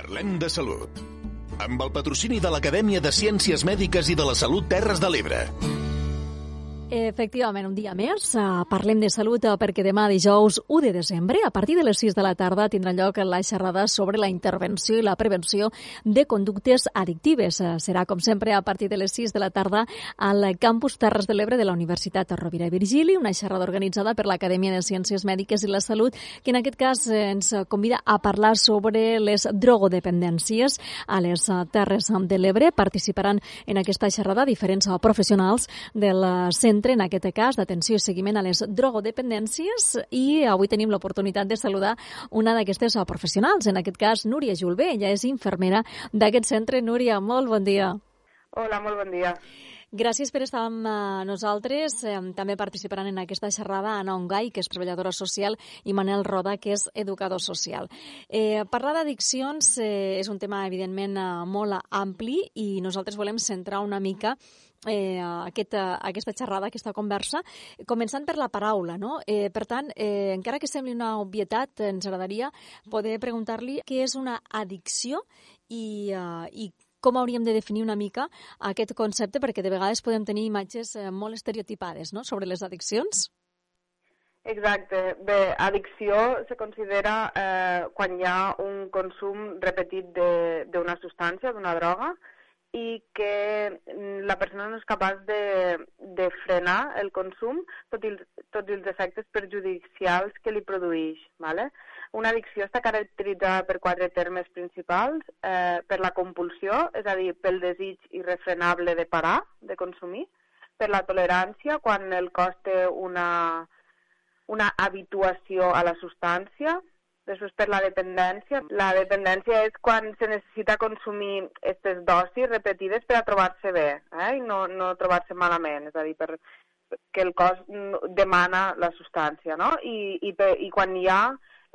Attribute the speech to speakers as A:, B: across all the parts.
A: Parlem de salut. Amb el patrocini de l'Acadèmia de Ciències Mèdiques i de la Salut Terres de l'Ebre.
B: Efectivament, un dia més. Uh, parlem de salut uh, perquè demà dijous 1 de desembre, a partir de les 6 de la tarda, tindrà lloc la xerrada sobre la intervenció i la prevenció de conductes addictives. Uh, serà, com sempre, a partir de les 6 de la tarda al campus Terres de l'Ebre de la Universitat Rovira i Virgili, una xerrada organitzada per l'Acadèmia de Ciències Mèdiques i la Salut, que en aquest cas ens convida a parlar sobre les drogodependències a les Terres de l'Ebre. Participaran en aquesta xerrada diferents professionals del centre centre, en aquest cas, d'atenció i seguiment a les drogodependències i avui tenim l'oportunitat de saludar una d'aquestes professionals, en aquest cas Núria Julbé, ella és infermera d'aquest centre. Núria, molt bon dia.
C: Hola, molt bon dia.
B: Gràcies per estar amb uh, nosaltres. Eh, també participaran en aquesta xerrada Anna Ongai, que és treballadora social, i Manel Roda, que és educador social. Eh, parlar d'addiccions eh, és un tema, evidentment, uh, molt ampli i nosaltres volem centrar una mica eh, aquesta, aquesta xerrada, aquesta conversa, començant per la paraula. No? Eh, per tant, eh, encara que sembli una obvietat, ens agradaria poder preguntar-li què és una addicció i, eh, i com hauríem de definir una mica aquest concepte, perquè de vegades podem tenir imatges eh, molt estereotipades no? sobre les addiccions.
C: Exacte. Bé, addicció se considera eh, quan hi ha un consum repetit d'una substància, d'una droga, i que mm, la persona no és capaç de, de frenar el consum tot i, tots els efectes perjudicials que li produeix. ¿vale? Una addicció està caracteritzada per quatre termes principals, eh, per la compulsió, és a dir, pel desig irrefrenable de parar, de consumir, per la tolerància, quan el cos té una, una habituació a la substància, Després per la dependència. La dependència és quan se necessita consumir aquestes dosis repetides per a trobar-se bé eh? i no, no trobar-se malament, és a dir, per, que el cos demana la substància, no? I, i, i quan hi ha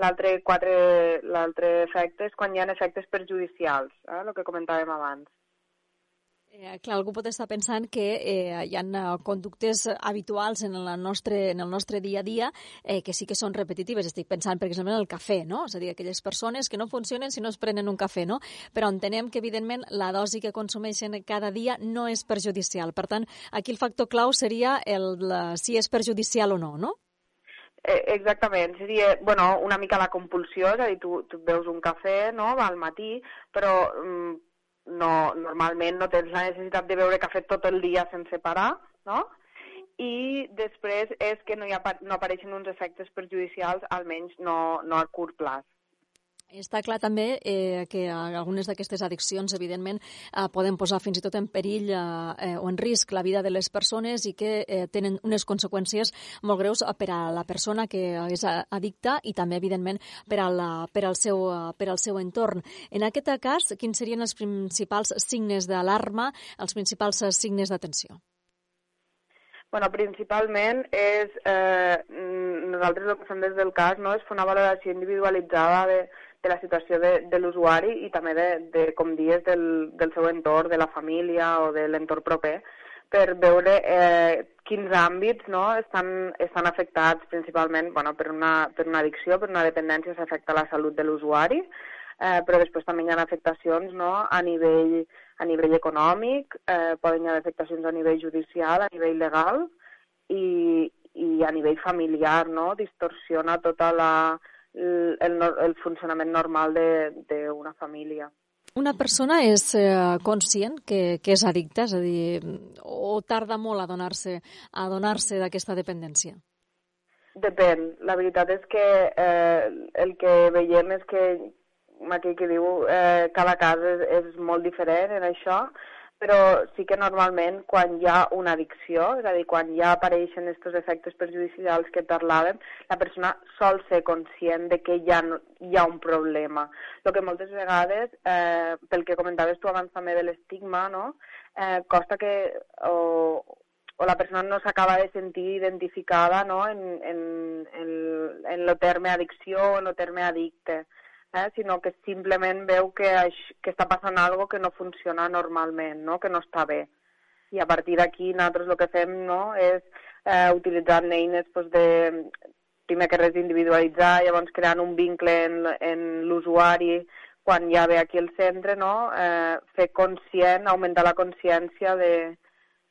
C: l'altre efecte és quan hi ha efectes perjudicials, eh? el que comentàvem abans.
B: Eh, clar, algú pot estar pensant que eh, hi ha eh, conductes habituals en el nostre, en el nostre dia a dia eh, que sí que són repetitives. Estic pensant, per exemple, en el cafè, no? És a dir, aquelles persones que no funcionen si no es prenen un cafè, no? Però entenem que, evidentment, la dosi que consumeixen cada dia no és perjudicial. Per tant, aquí el factor clau seria el, la, si és perjudicial o no, no?
C: Eh, exactament, seria bueno, una mica la compulsió, és a dir, tu, tu veus un cafè no, al matí, però mm, no, normalment no tens la necessitat de beure cafè tot el dia sense parar, no? I després és que no, hi ha, no apareixen uns efectes perjudicials, almenys no, no a curt plaç.
B: Està clar també eh, que algunes d'aquestes addiccions, evidentment, eh, poden posar fins i tot en perill eh, eh, o en risc la vida de les persones i que eh, tenen unes conseqüències molt greus per a la persona que és addicta i també, evidentment, per, a la, per, al, seu, per al seu entorn. En aquest cas, quins serien els principals signes d'alarma, els principals signes d'atenció?
C: Bueno, principalment és, eh, nosaltres el que fem des del cas no, és fer una valoració individualitzada de, de la situació de, de l'usuari i també de, de, com dies, del, del seu entorn, de la família o de l'entorn proper, per veure eh, quins àmbits no, estan, estan afectats principalment bueno, per, una, per una addicció, per una dependència, s'afecta la salut de l'usuari, eh, però després també hi ha afectacions no, a, nivell, a nivell econòmic, eh, poden haver afectacions a nivell judicial, a nivell legal i, i a nivell familiar, no? distorsiona tota la, el, el, funcionament normal d'una família.
B: Una persona és eh, conscient que, que és addicta, és a dir, o tarda molt a donar-se a donar-se d'aquesta dependència?
C: Depèn. La veritat és que eh, el que veiem és que aquell que diu eh, cada cas és, és molt diferent en això, però sí que normalment quan hi ha una addicció, és a dir, quan ja apareixen aquests efectes perjudicials que parlàvem, la persona sol ser conscient de que hi ha, hi ha un problema. El que moltes vegades, eh, pel que comentaves tu abans també de l'estigma, no? eh, costa que o, o la persona no s'acaba de sentir identificada no? en, en, en, en el terme addicció o en el terme addicte eh, sinó que simplement veu que, que està passant algo que no funciona normalment, no? que no està bé. I a partir d'aquí nosaltres el que fem no, és eh, utilitzar eines pues, de, primer que res individualitzar, llavors creant un vincle en, en l'usuari quan ja ve aquí al centre, no? eh, fer conscient, augmentar la consciència de,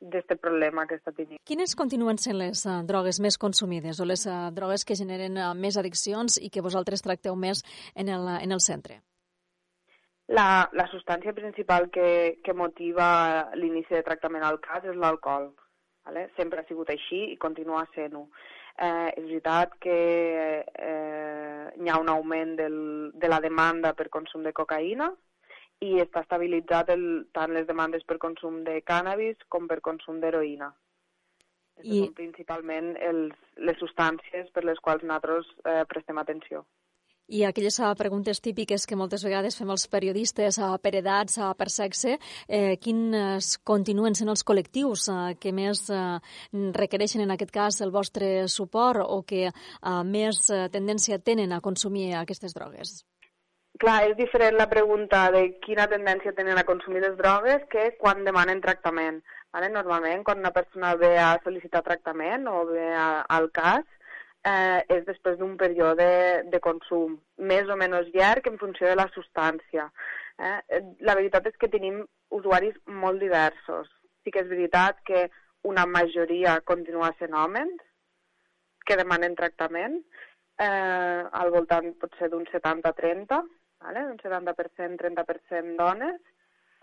C: d'aquest problema que està tenint.
B: Quines continuen sent les uh, drogues més consumides o les uh, drogues que generen uh, més addiccions i que vosaltres tracteu més en el, en el centre?
C: La, la substància principal que, que motiva l'inici de tractament al cas és l'alcohol. Vale? Sempre ha sigut així i continua sent-ho. Eh, és veritat que eh, hi ha un augment del, de la demanda per consum de cocaïna, i està estabilitzat el, tant les demandes per consum de cànnabis com per consum d'heroïna. I... són principalment els, les substàncies per les quals nosaltres eh, prestem atenció.
B: I aquelles uh, preguntes típiques que moltes vegades fem els periodistes uh, per edats, uh, per sexe, eh, quins continuen sent els col·lectius uh, que més uh, requereixen en aquest cas el vostre suport o que uh, més uh, tendència tenen a consumir aquestes drogues?
C: Clar, és diferent la pregunta de quina tendència tenen a consumir les drogues que quan demanen tractament. Vale? Normalment, quan una persona ve a sol·licitar tractament o ve a, al cas, eh, és després d'un període de consum més o menys llarg en funció de la substància. Eh? La veritat és que tenim usuaris molt diversos. Sí que és veritat que una majoria continua sent homes que demanen tractament, eh, al voltant potser d'un 70-30, vale? un 70%, 30% dones,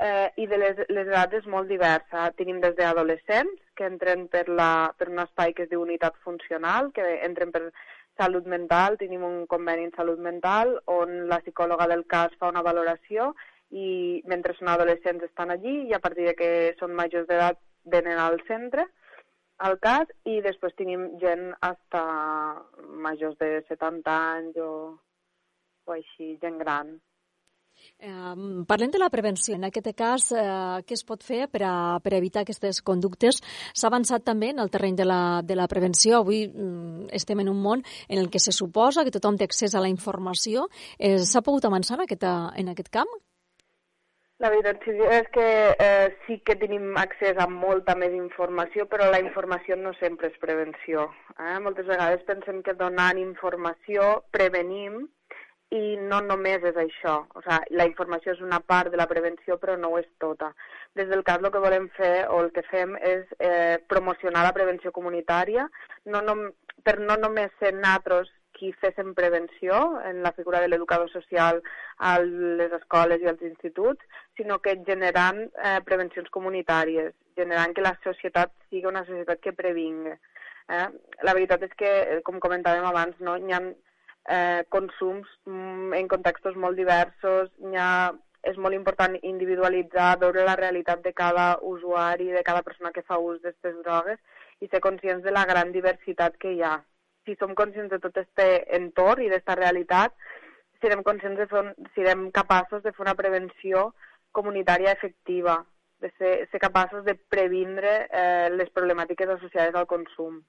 C: eh, i de les, les edats és molt diversa. Tenim des d'adolescents, que entren per, la, per un espai que es diu unitat funcional, que entren per salut mental, tenim un conveni en salut mental on la psicòloga del cas fa una valoració i mentre són adolescents estan allí i a partir de que són majors d'edat venen al centre al cas i després tenim gent hasta majors de 70 anys o o així, gent gran.
B: Eh, parlem de la prevenció. En aquest cas, eh, què es pot fer per a, per evitar aquestes conductes? S'ha avançat també en el terreny de la, de la prevenció. Avui mm, estem en un món en el que se suposa que tothom té accés a la informació. Eh, S'ha pogut avançar en aquest, en aquest camp?
C: La veritat és que eh, sí que tenim accés a molta més informació, però la informació no sempre és prevenció. Eh? Moltes vegades pensem que donant informació prevenim, i no només és això. O sigui, la informació és una part de la prevenció, però no ho és tota. Des del cas el que volem fer o el que fem és eh, promocionar la prevenció comunitària, no nom per no només ser nosaltres qui féssim prevenció en la figura de l'educador social a les escoles i als instituts, sinó que generant eh, prevencions comunitàries, generant que la societat sigui una societat que previngui. Eh? La veritat és que, eh, com comentàvem abans, no, hi ha eh, consums mm, en contextos molt diversos. Ha, és molt important individualitzar, veure la realitat de cada usuari, de cada persona que fa ús d'aquestes drogues i ser conscients de la gran diversitat que hi ha. Si som conscients de tot aquest entorn i d'aquesta realitat, serem conscients de fer serem capaços de fer una prevenció comunitària efectiva, de ser, ser capaços de previndre eh, les problemàtiques associades al consum.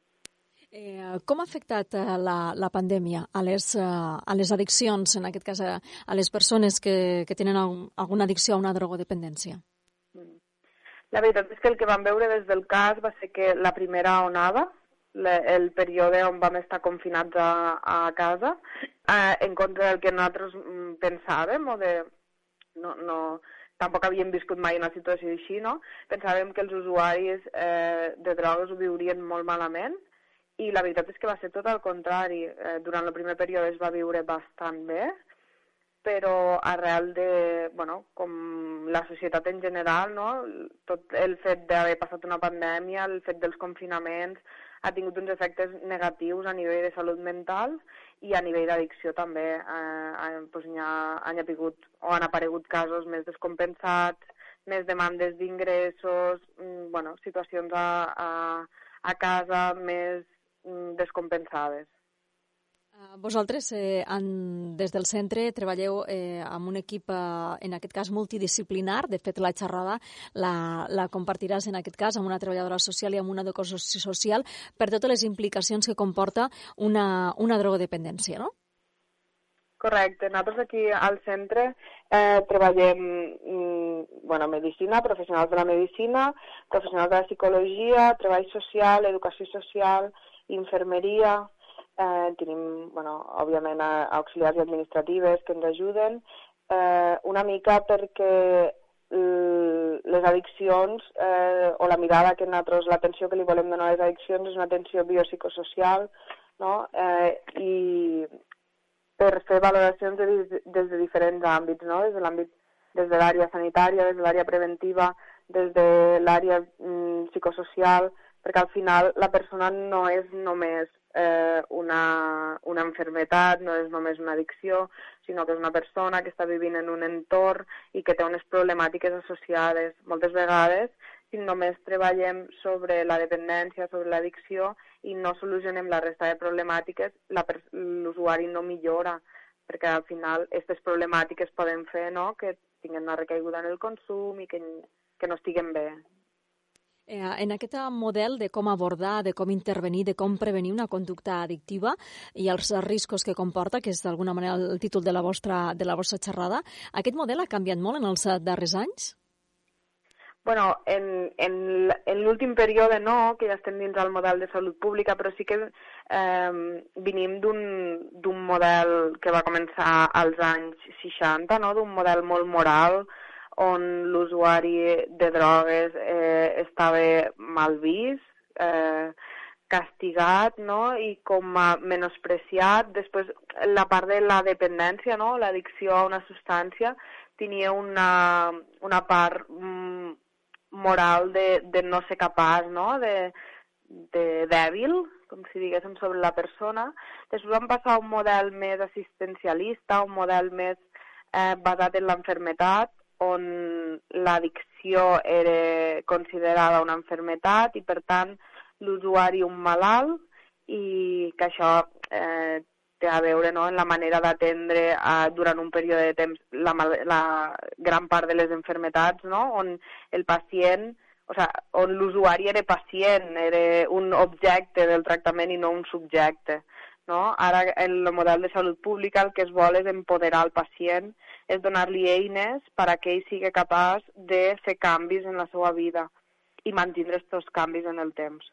B: Eh, com ha afectat eh, la, la pandèmia a les, eh, a les addiccions, en aquest cas a, a les persones que, que tenen alguna addicció a una drogodependència?
C: La veritat és que el que vam veure des del cas va ser que la primera onada, le, el període on vam estar confinats a, a casa, eh, en contra del que nosaltres mm, pensàvem o de... No, no, tampoc havíem viscut mai una situació així, no? Pensàvem que els usuaris eh, de drogues ho viurien molt malament i la veritat és que va ser tot el contrari. Eh, durant el primer període es va viure bastant bé, però arrel de, bueno, com la societat en general, no? tot el fet d'haver passat una pandèmia, el fet dels confinaments, ha tingut uns efectes negatius a nivell de salut mental i a nivell d'addicció també. Eh, doncs hi ha, han hagut o han aparegut casos més descompensats, més demandes d'ingressos, mm, bueno, situacions a, a, a casa més descompensades.
B: Eh, vosaltres, eh, en, des del centre, treballeu eh, amb un equip, eh, en aquest cas, multidisciplinar. De fet, la xerrada la, la compartiràs, en aquest cas, amb una treballadora social i amb una educació social per totes les implicacions que comporta una, una drogodependència, no?
C: Correcte. Nosaltres aquí al centre eh, treballem mm, bueno, medicina, professionals de la medicina, professionals de la psicologia, treball social, educació social, infermeria, eh, tenim, bueno, òbviament, auxiliars administratives que ens ajuden, eh, una mica perquè les addiccions eh, o la mirada que nosaltres, l'atenció que li volem donar a les addiccions és una atenció biopsicosocial, no? Eh, I per fer valoracions de, des de diferents àmbits, no? Des de l'àmbit des de l'àrea sanitària, des de l'àrea preventiva, des de l'àrea mm, psicosocial, perquè al final la persona no és només eh, una, una enfermetat, no és només una addicció, sinó que és una persona que està vivint en un entorn i que té unes problemàtiques associades. Moltes vegades, si només treballem sobre la dependència, sobre l'addicció i no solucionem la resta de problemàtiques, l'usuari no millora, perquè al final aquestes problemàtiques poden fer no? que tinguin una recaiguda en el consum i que, que no estiguen bé.
B: Eh, en aquest model de com abordar, de com intervenir, de com prevenir una conducta addictiva i els riscos que comporta, que és d'alguna manera el títol de la, vostra, de la vostra xerrada, aquest model ha canviat molt en els darrers anys?
C: bueno, en, en, en l'últim període no, que ja estem dins del model de salut pública, però sí que eh, venim d'un model que va començar als anys 60, no? d'un model molt moral, on l'usuari de drogues eh, estava mal vist, eh, castigat no? i com a menospreciat. Després, la part de la dependència, no? l'addicció a una substància, tenia una, una part mm, moral de, de no ser capaç, no? de, de dèbil, com si diguéssim, sobre la persona. Després vam passar a un model més assistencialista, un model més eh, basat en l'enfermetat, on l'addicció era considerada una enfermetat i, per tant, l'usuari un malalt i que això eh, té a veure no, en la manera d'atendre eh, durant un període de temps la, la gran part de les enfermetats, no, on el pacient, o sea, on l'usuari era pacient, era un objecte del tractament i no un subjecte. No? Ara, en el model de salut pública, el que es vol és empoderar el pacient és donar-li eines per a que ell sigui capaç de fer canvis en la seva vida i mantindre aquests canvis en el temps.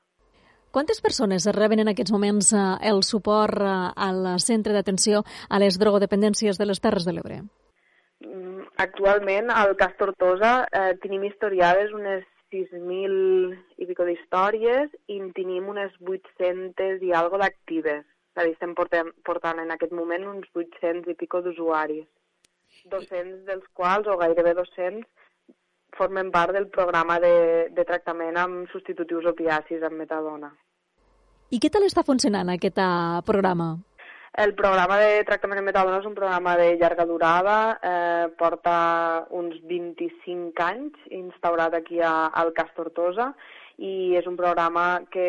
B: Quantes persones reben en aquests moments eh, el suport eh, al centre d'atenció a les drogodependències de les Terres de l'Ebre?
C: Mm, actualment, al cas Tortosa, eh, tenim historiades unes 6.000 i pico d'històries i en tenim unes 800 i algo d'actives. És a dir, estem portant, portant en aquest moment uns 800 i pico d'usuaris. 200 dels quals, o gairebé 200, formen part del programa de, de tractament amb substitutius opiacis amb metadona.
B: I què tal està funcionant aquest uh, programa?
C: El programa de tractament amb metadona és un programa de llarga durada, eh, porta uns 25 anys instaurat aquí a, al Cas Tortosa i és un programa que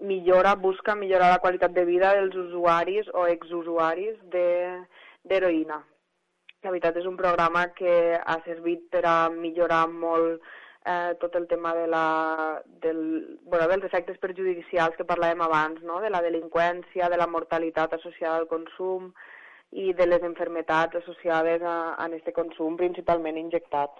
C: millora, busca millorar la qualitat de vida dels usuaris o exusuaris d'heroïna. La veritat és un programa que ha servit per a millorar molt eh, tot el tema de la, del, bueno, dels efectes perjudicials que parlàvem abans, no? de la delinqüència, de la mortalitat associada al consum i de les enfermetats associades a, a aquest consum, principalment injectat.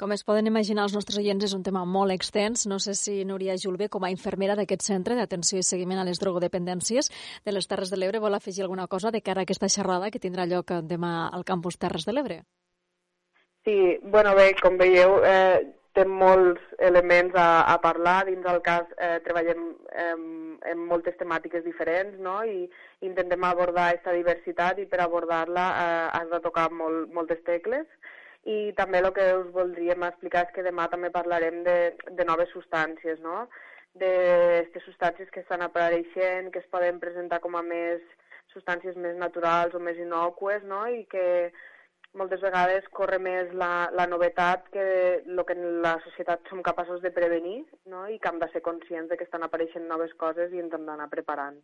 B: Com es poden imaginar els nostres oients, és un tema molt extens. No sé si Núria Julve, com a infermera d'aquest centre d'atenció i seguiment a les drogodependències de les Terres de l'Ebre, vol afegir alguna cosa de cara a aquesta xerrada que tindrà lloc demà al campus Terres de l'Ebre.
C: Sí, bueno, bé, com veieu, eh, té molts elements a, a parlar. Dins del cas eh, treballem eh, en moltes temàtiques diferents no? i intentem abordar aquesta diversitat i per abordar-la eh, has de tocar molt, moltes tecles i també el que us voldríem explicar és que demà també parlarem de, de noves substàncies, no? d'aquestes substàncies que estan apareixent, que es poden presentar com a més substàncies més naturals o més innocues, no? i que moltes vegades corre més la, la novetat que el que en la societat som capaços de prevenir no? i que hem de ser conscients de que estan apareixent noves coses i ens hem d'anar preparant.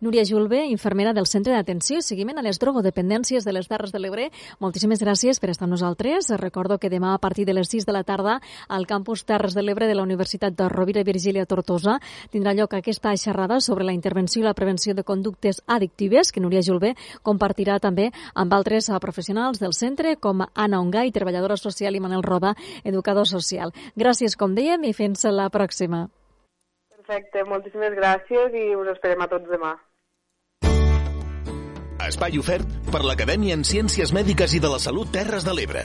B: Núria Julve, infermera del Centre d'Atenció i Seguiment a les Drogodependències de les Terres de l'Ebre. Moltíssimes gràcies per estar amb nosaltres. Recordo que demà a partir de les 6 de la tarda al campus Terres de l'Ebre de la Universitat de Rovira i Virgília Tortosa tindrà lloc aquesta xerrada sobre la intervenció i la prevenció de conductes addictives que Núria Julve compartirà també amb altres professionals del centre com Anna Ongai, treballadora social, i Manel Roda, educador social. Gràcies, com dèiem, i fins la pròxima.
C: Perfecte, moltíssimes gràcies i us esperem a tots demà.
A: Espai ofert per l'Acadèmia en Ciències Mèdiques i de la Salut Terres de l'Ebre.